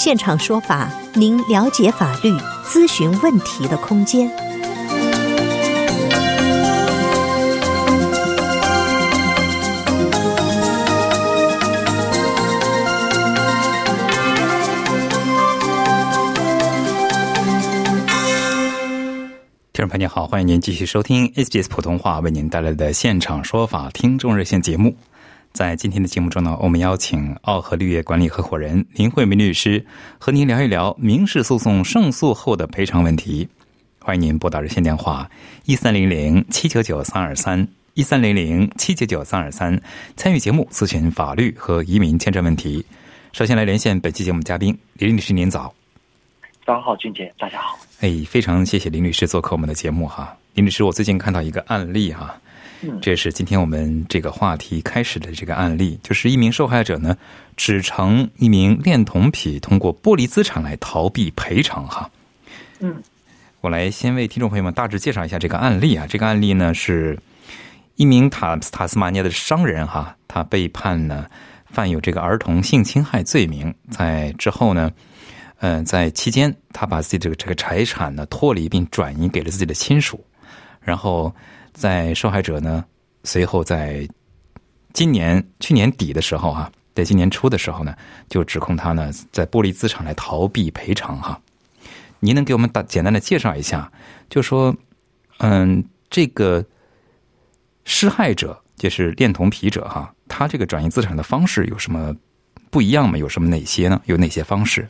现场说法，您了解法律、咨询问题的空间。听众朋友您好，欢迎您继续收听 SBS 普通话为您带来的现场说法听众热线节目。在今天的节目中呢，我们邀请奥和绿业管理合伙人林慧明律师和您聊一聊民事诉讼胜诉后的赔偿问题。欢迎您拨打热线电话一三零零七九九三二三一三零零七九九三二三，参与节目咨询法律和移民签证问题。首先来连线本期节目嘉宾林律师，您早。早上好，俊杰，大家好。哎，非常谢谢林律师做客我们的节目哈。林律师，我最近看到一个案例哈，这是今天我们这个话题开始的这个案例，就是一名受害者呢，只成一名恋童癖通过剥离资产来逃避赔偿哈。嗯，我来先为听众朋友们大致介绍一下这个案例啊。这个案例呢，是一名塔塔斯马尼亚的商人哈，他被判呢犯有这个儿童性侵害罪名，在之后呢。嗯，在期间，他把自己这个这个财产呢脱离并转移给了自己的亲属，然后在受害者呢随后在今年去年底的时候哈，在今年初的时候呢，就指控他呢在剥离资产来逃避赔偿哈。您能给我们大简单的介绍一下，就说嗯，这个施害者就是恋童癖者哈，他这个转移资产的方式有什么不一样吗？有什么哪些呢？有哪些方式？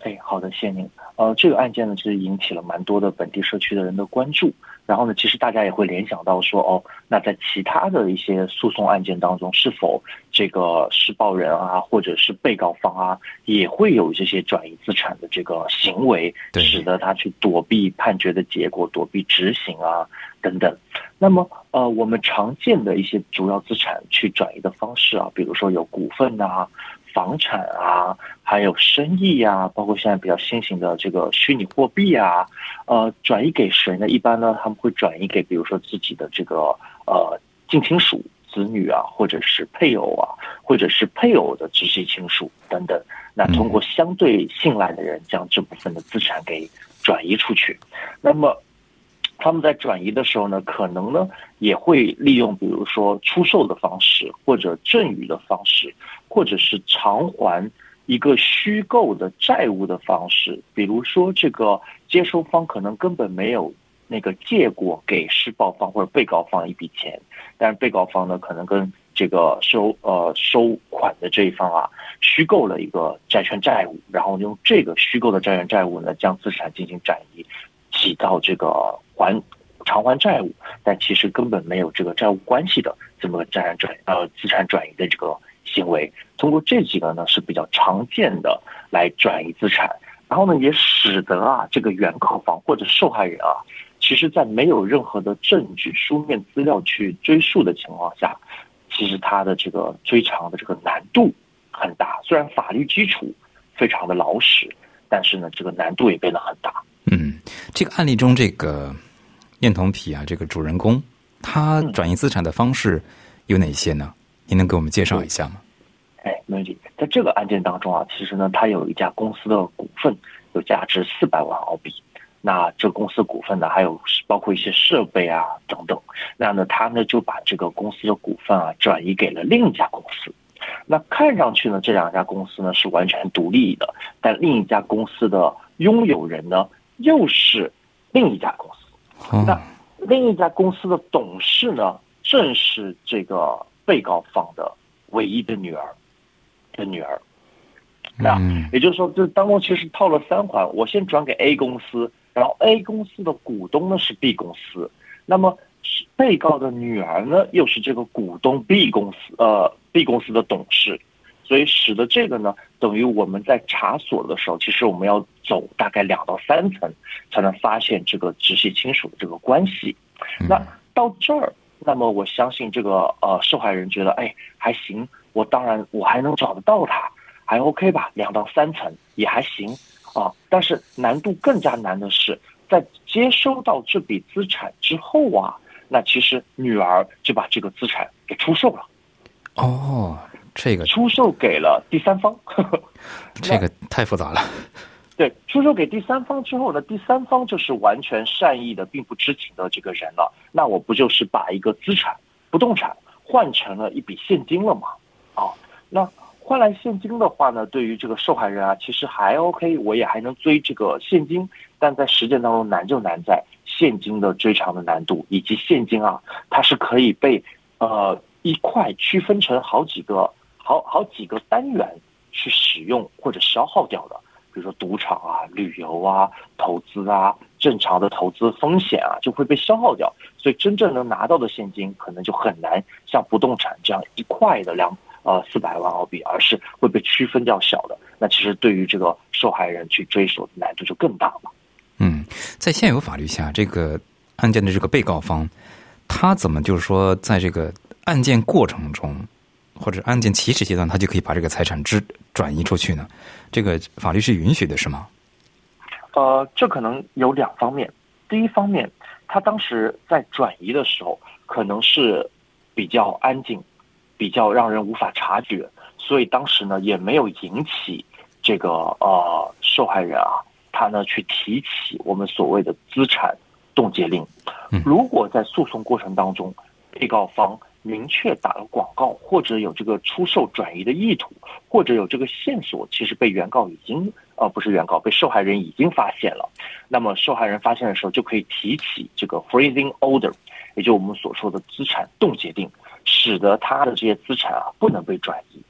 哎，好的，谢谢您。呃，这个案件呢，其实引起了蛮多的本地社区的人的关注。然后呢，其实大家也会联想到说，哦，那在其他的一些诉讼案件当中，是否这个施暴人啊，或者是被告方啊，也会有这些转移资产的这个行为，使得他去躲避判决的结果、躲避执行啊等等。那么，呃，我们常见的一些主要资产去转移的方式啊，比如说有股份呐。房产啊，还有生意啊，包括现在比较新型的这个虚拟货币啊，呃，转移给谁呢？一般呢，他们会转移给比如说自己的这个呃近亲属、子女啊，或者是配偶啊，或者是配偶的直系亲属等等。那通过相对信赖的人，将这部分的资产给转移出去。那么。他们在转移的时候呢，可能呢也会利用比如说出售的方式，或者赠与的方式，或者是偿还一个虚构的债务的方式。比如说，这个接收方可能根本没有那个借过给施暴方或者被告方一笔钱，但是被告方呢可能跟这个收呃收款的这一方啊虚构了一个债权债务，然后用这个虚构的债权债务呢将资产进行转移。起到这个还偿还债务，但其实根本没有这个债务关系的这么个债权转呃资产转移的这个行为。通过这几个呢是比较常见的来转移资产，然后呢也使得啊这个原告方或者受害人啊，其实在没有任何的证据书面资料去追溯的情况下，其实他的这个追偿的这个难度很大。虽然法律基础非常的老实，但是呢这个难度也变得很大。嗯，这个案例中，这个恋童癖啊，这个主人公他转移资产的方式有哪些呢？您能给我们介绍一下吗？哎，没问题。在这个案件当中啊，其实呢，他有一家公司的股份，有价值四百万澳币。那这公司股份呢，还有包括一些设备啊等等。那呢，他呢就把这个公司的股份啊转移给了另一家公司。那看上去呢，这两家公司呢是完全独立的，但另一家公司的拥有人呢？又是另一家公司，那另一家公司的董事呢，正是这个被告方的唯一的女儿的女儿。那也就是说，这当中其实套了三环。我先转给 A 公司，然后 A 公司的股东呢是 B 公司，那么被告的女儿呢又是这个股东 B 公司呃 B 公司的董事。所以使得这个呢，等于我们在查锁的时候，其实我们要走大概两到三层，才能发现这个直系亲属的这个关系。那到这儿，那么我相信这个呃受害人觉得，哎，还行，我当然我还能找得到他，还 OK 吧，两到三层也还行啊。但是难度更加难的是，在接收到这笔资产之后啊，那其实女儿就把这个资产给出售了。哦。这个出售给了第三方，这个太复杂了。对，出售给第三方之后呢，第三方就是完全善意的，并不知情的这个人了。那我不就是把一个资产、不动产换成了一笔现金了吗？啊，那换来现金的话呢，对于这个受害人啊，其实还 OK，我也还能追这个现金。但在实践当中难就难在现金的追偿的难度，以及现金啊，它是可以被呃一块区分成好几个。好好几个单元去使用或者消耗掉的，比如说赌场啊、旅游啊、投资啊、正常的投资风险啊，就会被消耗掉。所以真正能拿到的现金，可能就很难像不动产这样一块的两呃四百万澳币，而是会被区分掉小的。那其实对于这个受害人去追索的难度就更大了。嗯，在现有法律下，这个案件的这个被告方，他怎么就是说，在这个案件过程中？或者案件起始阶段，他就可以把这个财产支转移出去呢？这个法律是允许的，是吗？呃，这可能有两方面。第一方面，他当时在转移的时候，可能是比较安静，比较让人无法察觉，所以当时呢也没有引起这个呃受害人啊，他呢去提起我们所谓的资产冻结令。如果在诉讼过程当中，被告方。明确打了广告，或者有这个出售转移的意图，或者有这个线索，其实被原告已经呃不是原告，被受害人已经发现了。那么受害人发现的时候，就可以提起这个 freezing order，也就我们所说的资产冻结令，使得他的这些资产啊不能被转移。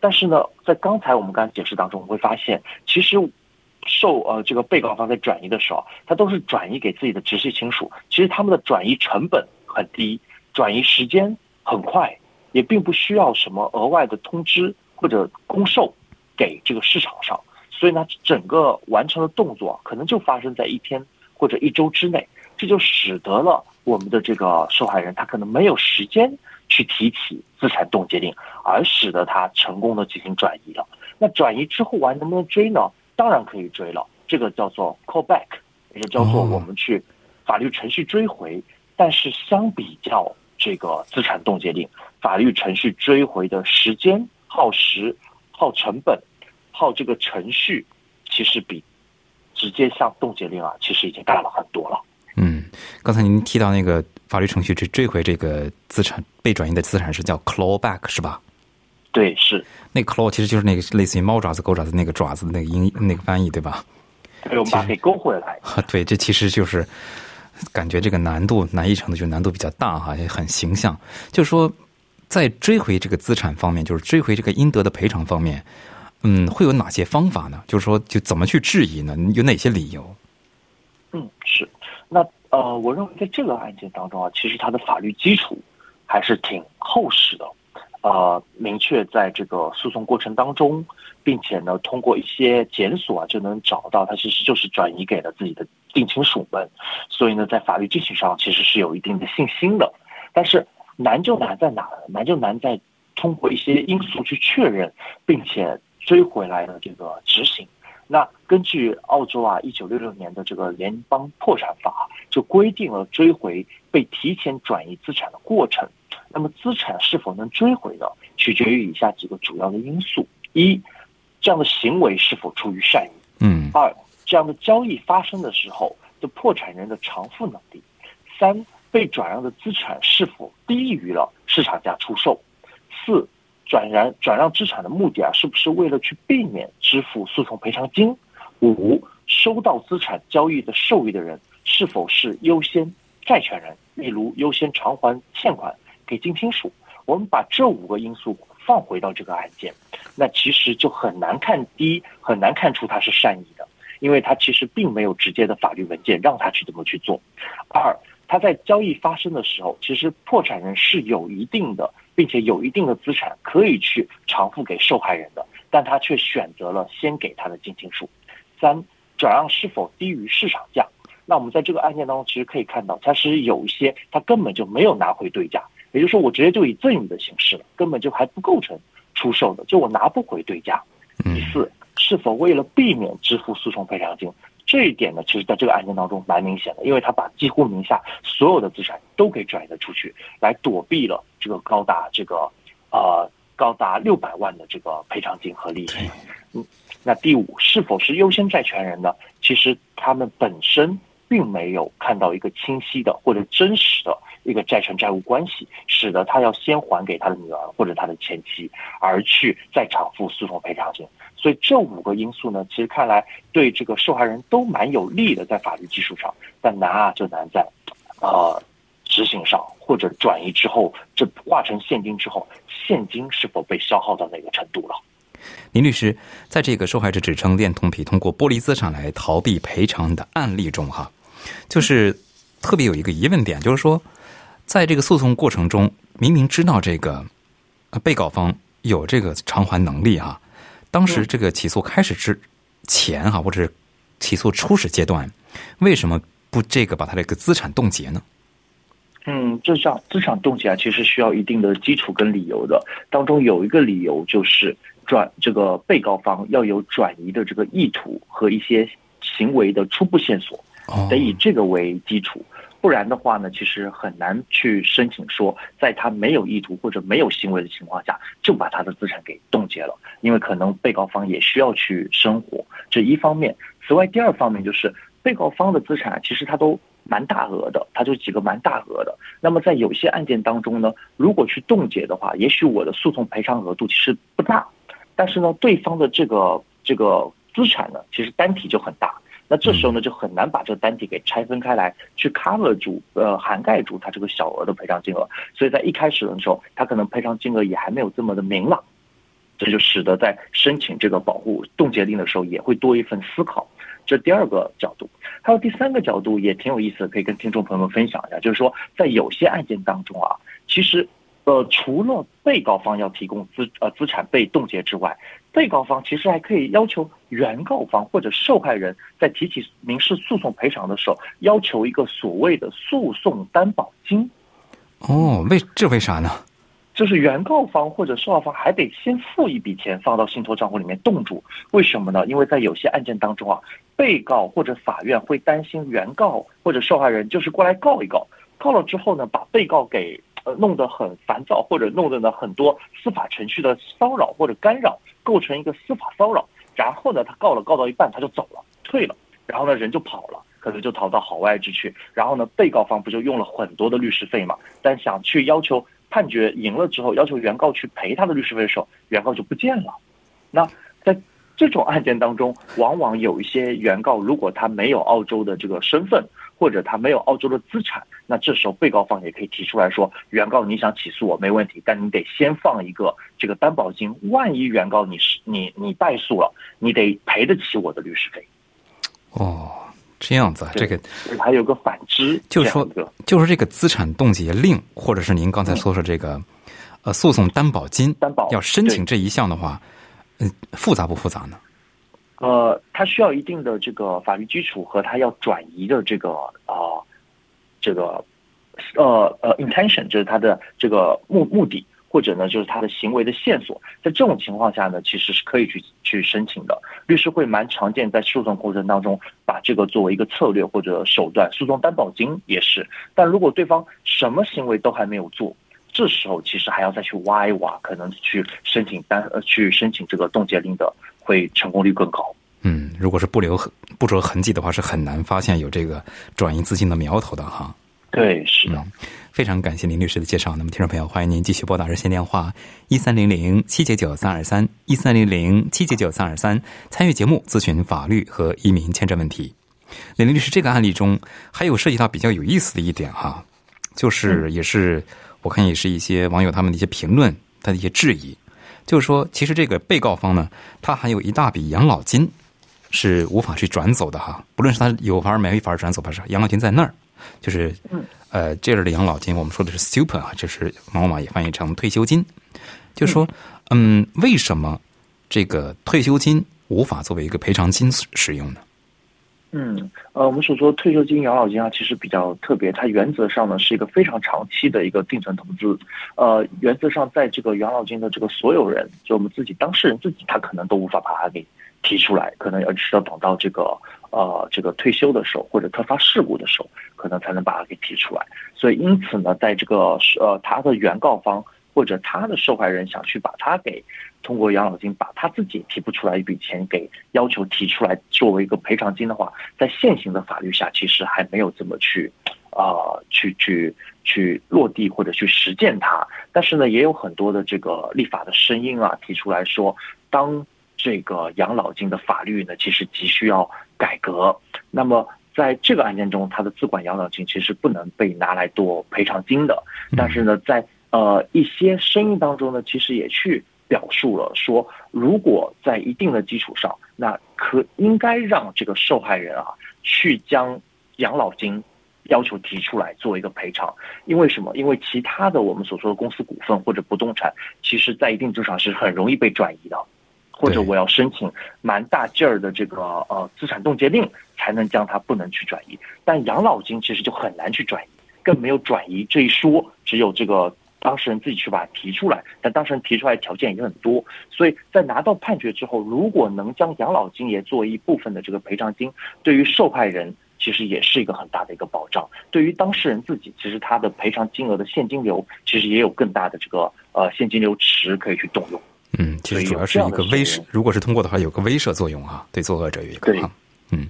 但是呢，在刚才我们刚才解释当中，我们会发现，其实受呃这个被告方在转移的时候，他都是转移给自己的直系亲属，其实他们的转移成本很低，转移时间。很快，也并不需要什么额外的通知或者公售给这个市场上，所以呢，整个完成的动作可能就发生在一天或者一周之内，这就使得了我们的这个受害人他可能没有时间去提起资产冻结令，而使得他成功的进行转移了。那转移之后完能不能追呢？当然可以追了，这个叫做 call back，也叫做我们去法律程序追回。但是相比较。这个资产冻结令，法律程序追回的时间耗时、耗成本、耗这个程序，其实比直接向冻结令啊，其实已经大了很多了。嗯，刚才您提到那个法律程序去追回这个资产被转移的资产是叫 claw back 是吧？对，是那 claw 其实就是那个类似于猫爪子、狗爪子那个爪子的那个音那个翻译对吧？对，我们把它给勾回来。对，这其实就是。感觉这个难度难易程度就难度比较大哈，也很形象。就是说，在追回这个资产方面，就是追回这个应得的赔偿方面，嗯，会有哪些方法呢？就是说，就怎么去质疑呢？有哪些理由？嗯，是。那呃，我认为在这个案件当中啊，其实它的法律基础还是挺厚实的。呃，明确在这个诉讼过程当中，并且呢，通过一些检索啊，就能找到他其实就是转移给了自己的近亲属们，所以呢，在法律进行上其实是有一定的信心的。但是难就难在哪呢？难就难在通过一些因素去确认，并且追回来的这个执行。那根据澳洲啊一九六六年的这个联邦破产法，就规定了追回被提前转移资产的过程。那么资产是否能追回的，取决于以下几个主要的因素：一，这样的行为是否出于善意；嗯，二，这样的交易发生的时候的破产人的偿付能力；三，被转让的资产是否低于了市场价出售；四，转让转让资产的目的啊，是不是为了去避免支付诉讼赔偿金；五，收到资产交易的受益的人是否是优先债权人，例如优先偿还欠款。给近亲属，我们把这五个因素放回到这个案件，那其实就很难看低，很难看出他是善意的，因为他其实并没有直接的法律文件让他去这么去做。二，他在交易发生的时候，其实破产人是有一定的并且有一定的资产可以去偿付给受害人的，但他却选择了先给他的近亲属。三，转让是否低于市场价？那我们在这个案件当中，其实可以看到，它是有一些他根本就没有拿回对价，也就是说，我直接就以赠与的形式了，根本就还不构成出售的，就我拿不回对价。第四，是否为了避免支付诉讼赔偿金？这一点呢，其实在这个案件当中蛮明显的，因为他把几乎名下所有的资产都给转移了出去，来躲避了这个高达这个呃高达六百万的这个赔偿金和利息。嗯，那第五，是否是优先债权人呢？其实他们本身。并没有看到一个清晰的或者真实的一个债权债务关系，使得他要先还给他的女儿或者他的前妻，而去再偿付诉讼赔偿金。所以这五个因素呢，其实看来对这个受害人都蛮有利的，在法律基础上，但难啊就难在，呃，执行上或者转移之后，这化成现金之后，现金是否被消耗到哪个程度了？林律师，在这个受害者指称恋童癖通过剥离资产来逃避赔偿的案例中，哈。就是特别有一个疑问点，就是说，在这个诉讼过程中，明明知道这个被告方有这个偿还能力哈，当时这个起诉开始之前哈，或者是起诉初始阶段，为什么不这个把他这个资产冻结呢？嗯，就像资产冻结啊，其实需要一定的基础跟理由的。当中有一个理由就是转这个被告方要有转移的这个意图和一些行为的初步线索。得以这个为基础，不然的话呢，其实很难去申请说，在他没有意图或者没有行为的情况下，就把他的资产给冻结了，因为可能被告方也需要去生活，这一方面。此外，第二方面就是被告方的资产其实他都蛮大额的，他就几个蛮大额的。那么在有些案件当中呢，如果去冻结的话，也许我的诉讼赔偿额度其实不大，但是呢，对方的这个这个资产呢，其实单体就很大。那这时候呢，就很难把这个单体给拆分开来，去 cover 住，呃，涵盖住它这个小额的赔偿金额。所以在一开始的时候，它可能赔偿金额也还没有这么的明朗，这就使得在申请这个保护冻结令的时候，也会多一份思考。这第二个角度，还有第三个角度也挺有意思的，可以跟听众朋友们分享一下，就是说在有些案件当中啊，其实。呃，除了被告方要提供资呃资产被冻结之外，被告方其实还可以要求原告方或者受害人在提起民事诉讼赔偿的时候，要求一个所谓的诉讼担保金。哦，为这为啥呢？就是原告方或者受害方还得先付一笔钱放到信托账户里面冻住。为什么呢？因为在有些案件当中啊，被告或者法院会担心原告或者受害人就是过来告一告，告了之后呢，把被告给呃。弄得很烦躁，或者弄得呢很多司法程序的骚扰或者干扰，构成一个司法骚扰。然后呢，他告了，告到一半他就走了，退了，然后呢人就跑了，可能就逃到海外之去。然后呢，被告方不就用了很多的律师费嘛？但想去要求判决赢了之后，要求原告去赔他的律师费的时候，原告就不见了。那在这种案件当中，往往有一些原告，如果他没有澳洲的这个身份。或者他没有澳洲的资产，那这时候被告方也可以提出来说，原告你想起诉我没问题，但你得先放一个这个担保金，万一原告你是你你败诉了，你得赔得起我的律师费。哦，这样子，这个还有个反之，就是说，就是这个资产冻结令，或者是您刚才说说这个，呃，诉讼担保金，担保要申请这一项的话，嗯，复杂不复杂呢？呃，它需要一定的这个法律基础和它要转移的这个啊，这个呃呃 intention，就是它的这个目目的，或者呢就是他的行为的线索。在这种情况下呢，其实是可以去去申请的。律师会蛮常见在诉讼过程当中把这个作为一个策略或者手段，诉讼担保金也是。但如果对方什么行为都还没有做，这时候其实还要再去挖一挖，可能去申请单呃去申请这个冻结令的。会成功率更高。嗯，如果是不留不着痕迹的话，是很难发现有这个转移资金的苗头的哈。对，是的。非常感谢林律师的介绍。那么，听众朋友，欢迎您继续拨打热线电话一三零零七九九三二三一三零零七九九三二三，参与节目咨询法律和移民签证问题。林律师，这个案例中还有涉及到比较有意思的一点哈，就是也是我看也是一些网友他们的一些评论，他的一些质疑。就是说，其实这个被告方呢，他还有一大笔养老金是无法去转走的哈。不论是他有法儿没法儿转走，还是养老金在那儿。就是嗯呃这儿的养老金，我们说的是 super 啊，就是往往也翻译成退休金。就说嗯，为什么这个退休金无法作为一个赔偿金使用呢？嗯，呃，我们所说退休金、养老金啊，其实比较特别，它原则上呢是一个非常长期的一个定存投资。呃，原则上在这个养老金的这个所有人，就我们自己当事人自己，他可能都无法把它给提出来，可能要是要等到这个呃这个退休的时候或者突发事故的时候，可能才能把它给提出来。所以因此呢，在这个呃他的原告方或者他的受害人想去把他给。通过养老金把他自己提不出来一笔钱给要求提出来作为一个赔偿金的话，在现行的法律下，其实还没有这么去，啊，去去去落地或者去实践它。但是呢，也有很多的这个立法的声音啊，提出来说，当这个养老金的法律呢，其实急需要改革。那么在这个案件中，他的自管养老金其实不能被拿来做赔偿金的。但是呢，在呃一些声音当中呢，其实也去。表述了说，如果在一定的基础上，那可应该让这个受害人啊去将养老金要求提出来做一个赔偿。因为什么？因为其他的我们所说的公司股份或者不动产，其实在一定程度上是很容易被转移的，或者我要申请蛮大劲儿的这个呃资产冻结令才能将它不能去转移。但养老金其实就很难去转移，更没有转移这一说，只有这个。当事人自己去把它提出来，但当事人提出来条件也很多，所以在拿到判决之后，如果能将养老金也作为一部分的这个赔偿金，对于受害人其实也是一个很大的一个保障。对于当事人自己，其实他的赔偿金额的现金流其实也有更大的这个呃现金流池可以去动用。嗯，其实主要是一个威慑，如果是通过的话，有个威慑作用啊，对作恶者有一个啊。嗯，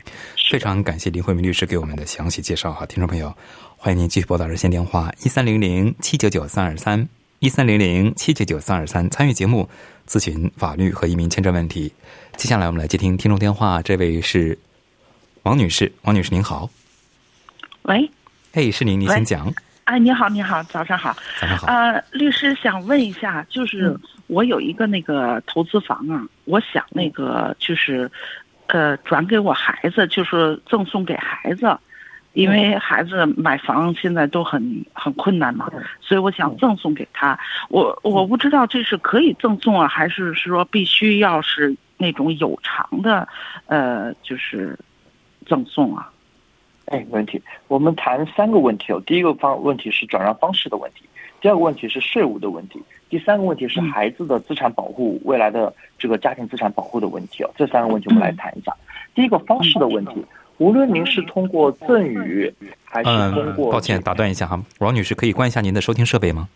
非常感谢林慧明律师给我们的详细介绍哈，听众朋友。欢迎您继续拨打热线电话一三零零七九九三二三一三零零七九九三二三参与节目咨询法律和移民签证问题。接下来我们来接听听众电话，这位是王女士，王女士您好。喂，哎，是您，您先讲。哎，你好，你好，早上好。早上好。呃，律师想问一下，就是我有一个那个投资房啊，我想那个就是呃转给我孩子，就是赠送给孩子。因为孩子买房现在都很很困难嘛，所以我想赠送给他。我我不知道这是可以赠送啊，还是说必须要是那种有偿的，呃，就是赠送啊？哎，没问题。我们谈三个问题哦。第一个方问题是转让方式的问题，第二个问题是税务的问题，第三个问题是孩子的资产保护、未来的这个家庭资产保护的问题哦。这三个问题我们来谈一下。第一个方式的问题。无论您是通过赠与还是通过……抱歉，打断一下哈，王女士，可以关一下您的收听设备吗？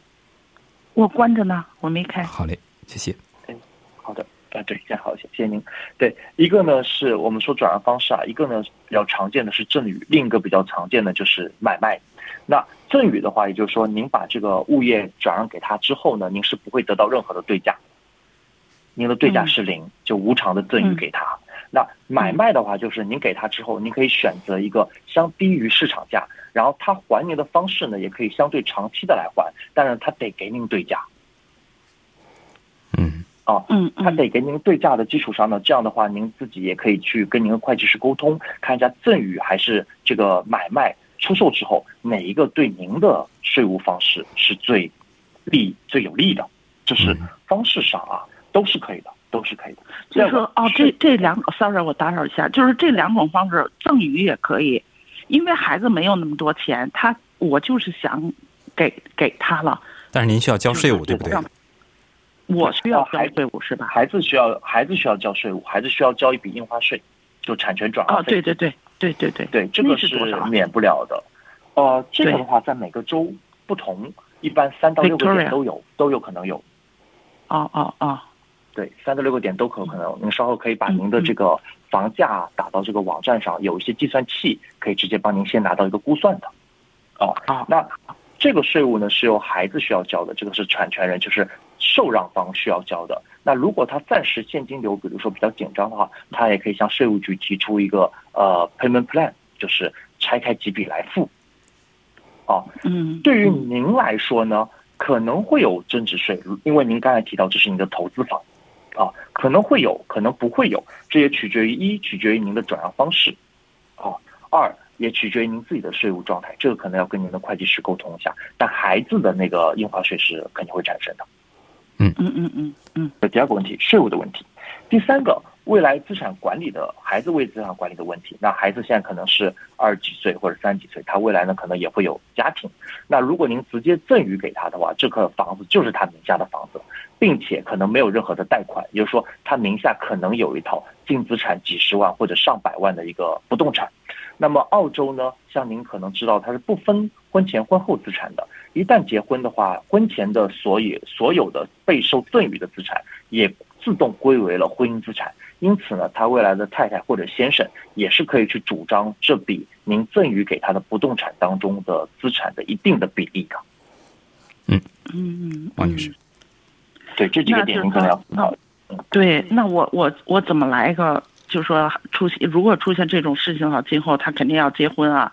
我关着呢，我没开。好嘞，谢谢。嗯，好的，啊，对，这样好些，谢谢您。对，一个呢是我们说转让方式啊，一个呢比较常见的是赠与，另一个比较常见的就是买卖。那赠与的话，也就是说，您把这个物业转让给他之后呢，您是不会得到任何的对价，您的对价是零，就无偿的赠与给他。那买卖的话，就是您给他之后，您可以选择一个相低于市场价，然后他还您的方式呢，也可以相对长期的来还，但是他得给您对价。嗯，啊，嗯，他得给您对价的基础上呢，这样的话，您自己也可以去跟您的会计师沟通，看一下赠与还是这个买卖出售之后哪一个对您的税务方式是最利最有利的，就是方式上啊都是可以的。都是可以的，就是说哦，这这两，sorry，我打扰一下，就是这两种方式赠与也可以，因为孩子没有那么多钱，他我就是想给给他了。但是您需要交税务，对不对？我需要交税务是吧？孩子需要孩子需要交税务，孩子需要交一笔印花税，就产权转让费。啊，对对对对对对对，这个是免不了的。呃，这个的话在每个州不同，一般三到六个点都有，都有可能有。哦哦哦。对，三到六个点都可可能。您稍后可以把您的这个房价打到这个网站上，有一些计算器可以直接帮您先拿到一个估算的。哦，那这个税务呢是由孩子需要交的，这个是产权人，就是受让方需要交的。那如果他暂时现金流，比如说比较紧张的话，他也可以向税务局提出一个呃 payment plan，就是拆开几笔来付。啊，嗯，对于您来说呢，可能会有增值税，因为您刚才提到这是您的投资房。啊，可能会有，可能不会有，这也取决于一，取决于您的转让方式，啊，二，也取决于您自己的税务状态，这个可能要跟您的会计师沟通一下。但孩子的那个印花税是肯定会产生的。嗯嗯嗯嗯，这第二个问题，税务的问题。第三个，未来资产管理的孩子为资产管理的问题。那孩子现在可能是二十几岁或者三十几岁，他未来呢可能也会有家庭。那如果您直接赠与给他的话，这个房子就是他名下的房子，并且可能没有任何的贷款，也就是说他名下可能有一套净资产几十万或者上百万的一个不动产。那么澳洲呢，像您可能知道，它是不分婚前婚后资产的。一旦结婚的话，婚前的所有所有的被受赠与的资产也自动归为了婚姻资产。因此呢，他未来的太太或者先生也是可以去主张这笔您赠与给他的不动产当中的资产的一定的比例的。嗯嗯，王女士，对这几个点您可能要思考。对，那我我我怎么来一个？就是说出现如果出现这种事情哈，今后他肯定要结婚啊，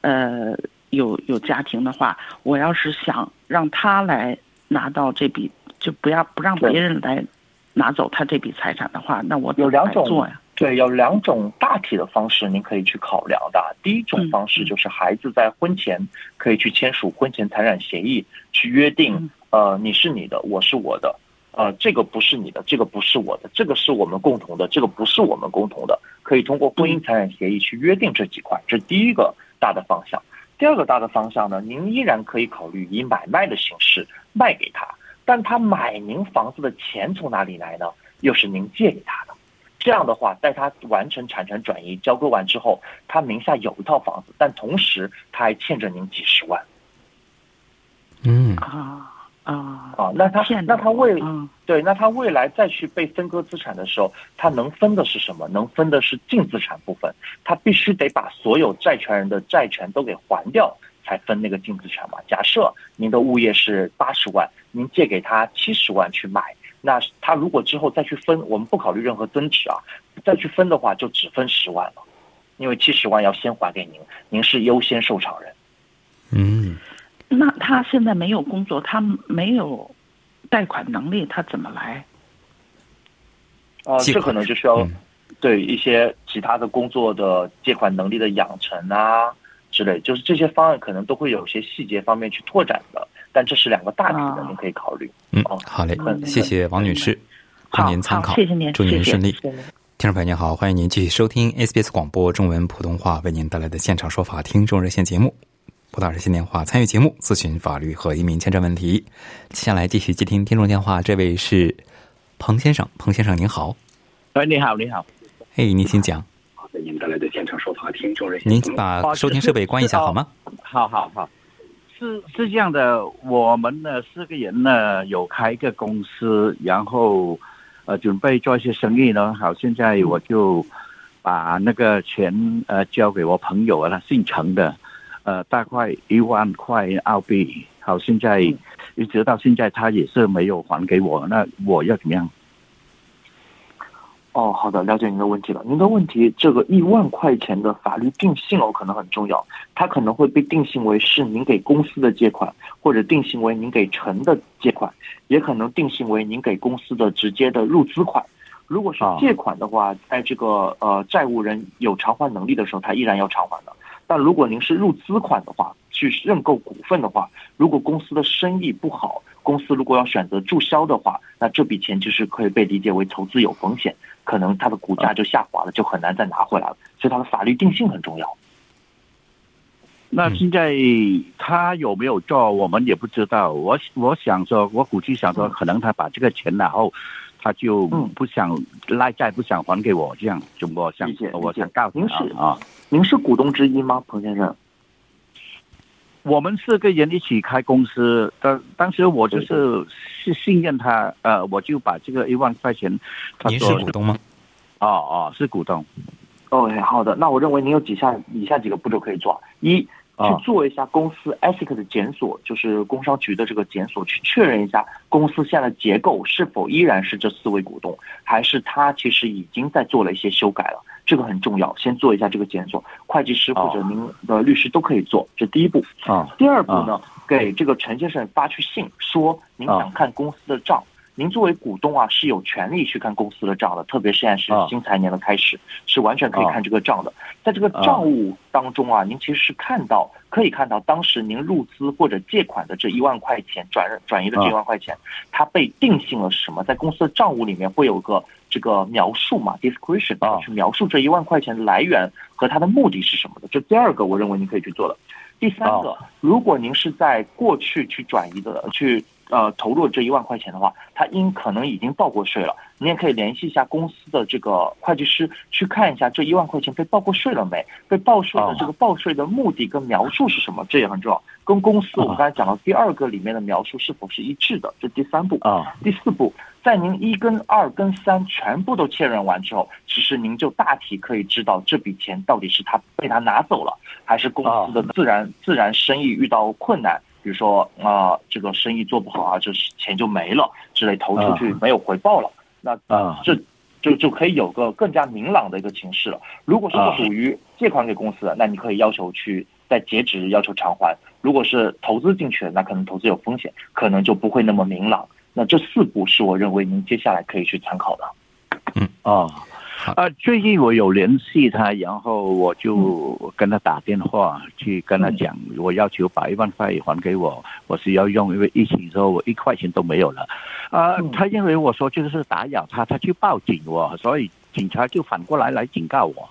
呃。有有家庭的话，我要是想让他来拿到这笔，就不要不让别人来拿走他这笔财产的话，那我有两种做呀？对，有两种大体的方式，您可以去考量的。第一种方式就是孩子在婚前可以去签署婚前财产协议，去约定，呃，你是你的，我是我的，呃，这个不是你的，这个不是我的，这个是我们共同的，这个不是我们共同的，可以通过婚姻财产协议去约定这几块，这是第一个大的方向。第二个大的方向呢，您依然可以考虑以买卖的形式卖给他，但他买您房子的钱从哪里来呢？又是您借给他的。这样的话，在他完成产权转移交割完之后，他名下有一套房子，但同时他还欠着您几十万。嗯啊。啊啊，那他那他未对，那他未来再去被分割资产的时候，他能分的是什么？能分的是净资产部分。他必须得把所有债权人的债权都给还掉，才分那个净资产嘛。假设您的物业是八十万，您借给他七十万去买，那他如果之后再去分，我们不考虑任何增值啊，再去分的话就只分十万了，因为七十万要先还给您，您是优先受偿人。嗯。那他现在没有工作，他没有贷款能力，他怎么来？啊，这可能就需要对一些其他的工作的借款能力的养成啊之类，就是这些方案可能都会有些细节方面去拓展的，但这是两个大体的，您可以考虑。嗯，好嘞，谢谢王女士，供您参考，谢谢您，祝您顺利。听众朋友您好，欢迎您继续收听 SBS 广播中文普通话为您带来的现场说法听众热线节目。拨打热线电话参与节目，咨询法律和移民签证问题。接下来继续接听听众电话，这位是彭先生，彭先生您好。喂，你好，你好。嘿，您请讲。好的，您带来的现场说法听众热线。您把收听设备关一下好吗？好好好。是是这样的，我们呢四个人呢有开一个公司，然后呃准备做一些生意呢。好，现在我就把那个钱呃交给我朋友啊，他姓陈的。呃，大概一万块澳币，好，现在一直到现在他也是没有还给我，那我要怎么样？哦，好的，了解您的问题了。您的问题，这个一万块钱的法律定性哦，可能很重要，它可能会被定性为是您给公司的借款，或者定性为您给陈的借款，也可能定性为您给公司的直接的入资款。如果是借款的话，在这个呃债务人有偿还能力的时候，他依然要偿还的。但如果您是入资款的话，去认购股份的话，如果公司的生意不好，公司如果要选择注销的话，那这笔钱就是可以被理解为投资有风险，可能它的股价就下滑了，就很难再拿回来了。所以它的法律定性很重要。那现在他有没有做，我们也不知道。我我想说，我估计想说，可能他把这个钱然后。他就不想赖债，不想还给我，这样就我想，我想告诉您是啊，您是股东之一吗，彭先生？我们四个人一起开公司，当当时我就是是信任他，呃，我就把这个一万块钱。您是股东吗？哦哦，是股东。OK，好的，那我认为您有几下以下几个步骤可以做：一。去做一下公司 ASIC 的检索，就是工商局的这个检索，去确认一下公司现在的结构是否依然是这四位股东，还是他其实已经在做了一些修改了，这个很重要，先做一下这个检索，会计师或者您的律师都可以做，这第一步。啊，第二步呢，给这个陈先生发去信，说您想看公司的账，您作为股东啊是有权利去看公司的账的，特别是现在是啊新财年的开始，是完全可以看这个账的。在这个账务当中啊，您其实是看到可以看到当时您入资或者借款的这一万块钱转转移的这一万块钱，它被定性了什么？在公司的账务里面会有个这个描述嘛，description 啊去描述这一万块钱的来源和它的目的是什么的。这第二个，我认为您可以去做的。第三个，如果您是在过去去转移的去呃投入这一万块钱的话，他应可能已经报过税了，你也可以联系一下公司的这个会计师去看一下这一万块钱被报过税了没，被报税的这个报税的目的跟描述是什么，这也很重要，跟公司我们刚才讲到第二个里面的描述是否是一致的，这第三步。啊第四步，在您一跟二跟三全部都确认完之后，其实您就大体可以知道这笔钱到底是他被他拿走了，还是公司的自然、自然生意遇到困难，比如说啊、这个生意做不好啊，这是钱就没了之类，投出去没有回报了，那啊这就就可以有个更加明朗的一个形势了。如果是啊属于借款给公司的，那你可以要求去在截止日要求偿还；如果是投资进去的，那可能投资有风险，可能就不会那么明朗。那这四步是我认为您接下来可以去参考的。哦，啊，最近我有联系他，然后我就跟他打电话去跟他讲，我要求把一万块还给我，我是要用，因为疫情之后我一块钱都没有了。啊，嗯他认为我说这个是打扰他，他去报警我，所以警察就反过来来警告我。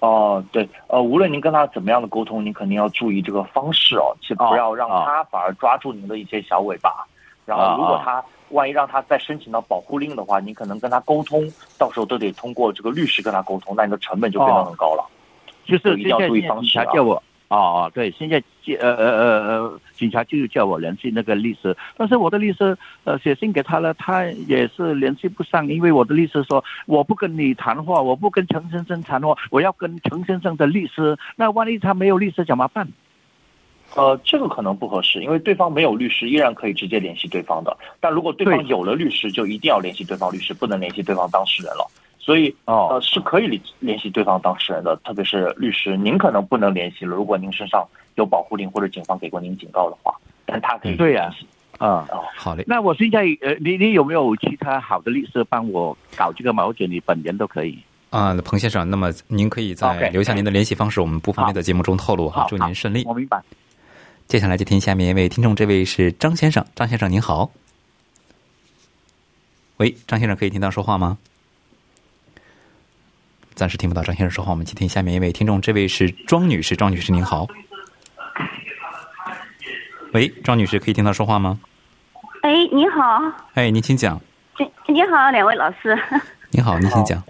哦，对，呃，无论您跟他怎么样的沟通，您肯定要注意这个方式哦，其实不要让哦他反而抓住您的一些小尾巴。然后，如果他万一让他再申请到保护令的话，你可能跟他沟通，到时候都得通过这个律师跟他沟通，那你的成本就非常很高了。就是一定要注意方式啊察叫我。哦哦，对，现在呃呃呃呃，警察就叫我联系那个律师，但是我的律师呃写信给他了，他也是联系不上，因为我的律师说我不跟你谈话，我不跟陈先生谈话，我要跟陈先生的律师，那万一他没有律师怎么办？呃，这个可能不合适，因为对方没有律师，依然可以直接联系对方的。但如果对方有了律师，就一定要联系对方律师，不能联系对方当事人了。所以，哦呃，是可以联联系对方当事人的，特别是律师，您可能不能联系了。如果您身上有保护令或者警方给过您警告的话，但他可以对呀联系。啊、哦，好嘞，那我现在呃，你你有没有其他好的律师帮我搞这个嘛？或者你本人都可以。啊，彭先生，那么您可以在留下您的联系方式，我们不方便在节目中透露哈。好祝您顺利。我明白。接下来就听下面一位听众，这位是张先生，张先生您好。喂，张先生可以听到说话吗？暂时听不到张先生说话，我们接听下面一位听众，这位是庄女士，庄女士您好。喂，庄女士可以听到说话吗？哎，你好，哎，您请讲。哎你好，两位老师，您好，您请讲。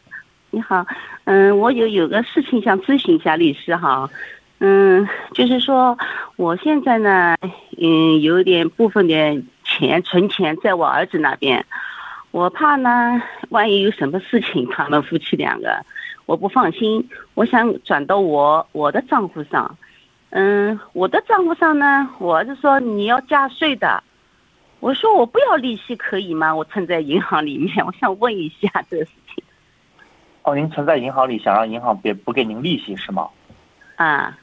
你好，嗯，我有有个事情想咨询一下律师哈，嗯，就是说我现在呢，嗯，有点部分的钱存钱在我儿子那边，我怕呢，万一有什么事情，他们夫妻两个我不放心，我想转到我我的账户上，嗯，我的账户上呢，我儿子说你要加税的。我说我不要利息可以吗？我存在银行里面，我想问一下这个事情哦，您存在银行里，想让银行别不给您利息是吗？啊。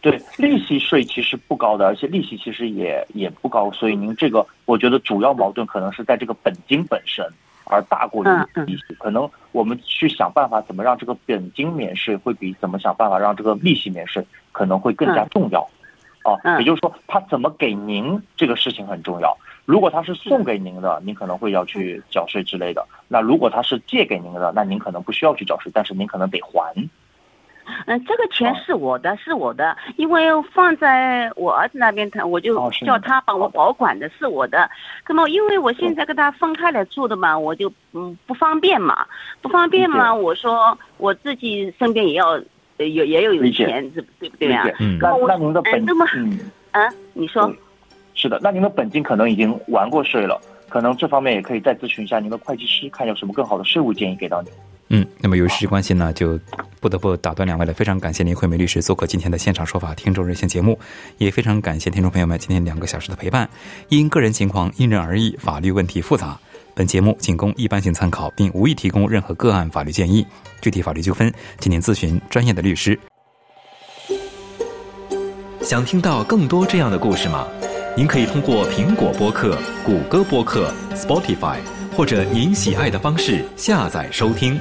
对，利息税其实不高的，而且利息其实也也不高，所以您这个我觉得主要矛盾可能是在这个本金本身，而大过于利息。可能我们去想办法怎么让这个本金免税，会比怎么想办法让这个利息免税可能会更加嗯重要。哦、嗯也就是说，他怎么给您这个事情很重要。如果他是送给您的，您可能会要去缴税之类的。那如果他是借给您的，那您可能不需要去缴税，但是您可能得还。嗯，这个钱是我的，是我的，因为放在我儿子那边，他我就叫他帮我保管的，是我的。那么因为我现在跟他分开来住的嘛，我就嗯不方便嘛，不方便嘛，我说我自己身边也要呃有也有有钱，对对不对呀理解？嗯那那我那您的本哎那么嗯。啊，你说是的，那您的本金可能已经完过税了，可能这方面也可以再咨询一下您的会计师，看有什么更好的税务建议给到您。嗯，那么由于时间关系呢，就不得不打断两位了。非常感谢林慧梅律师做客今天的现场说法听众热线节目，也非常感谢听众朋友们今天两个小时的陪伴。因个人情况因人而异，法律问题复杂，本节目仅供一般性参考，并无意提供任何个案法律建议。具体法律纠纷，请您咨询专业的律师。想听到更多这样的故事吗？您可以通过苹果播客、谷歌播客、Spotify 或者您喜爱的方式下载收听。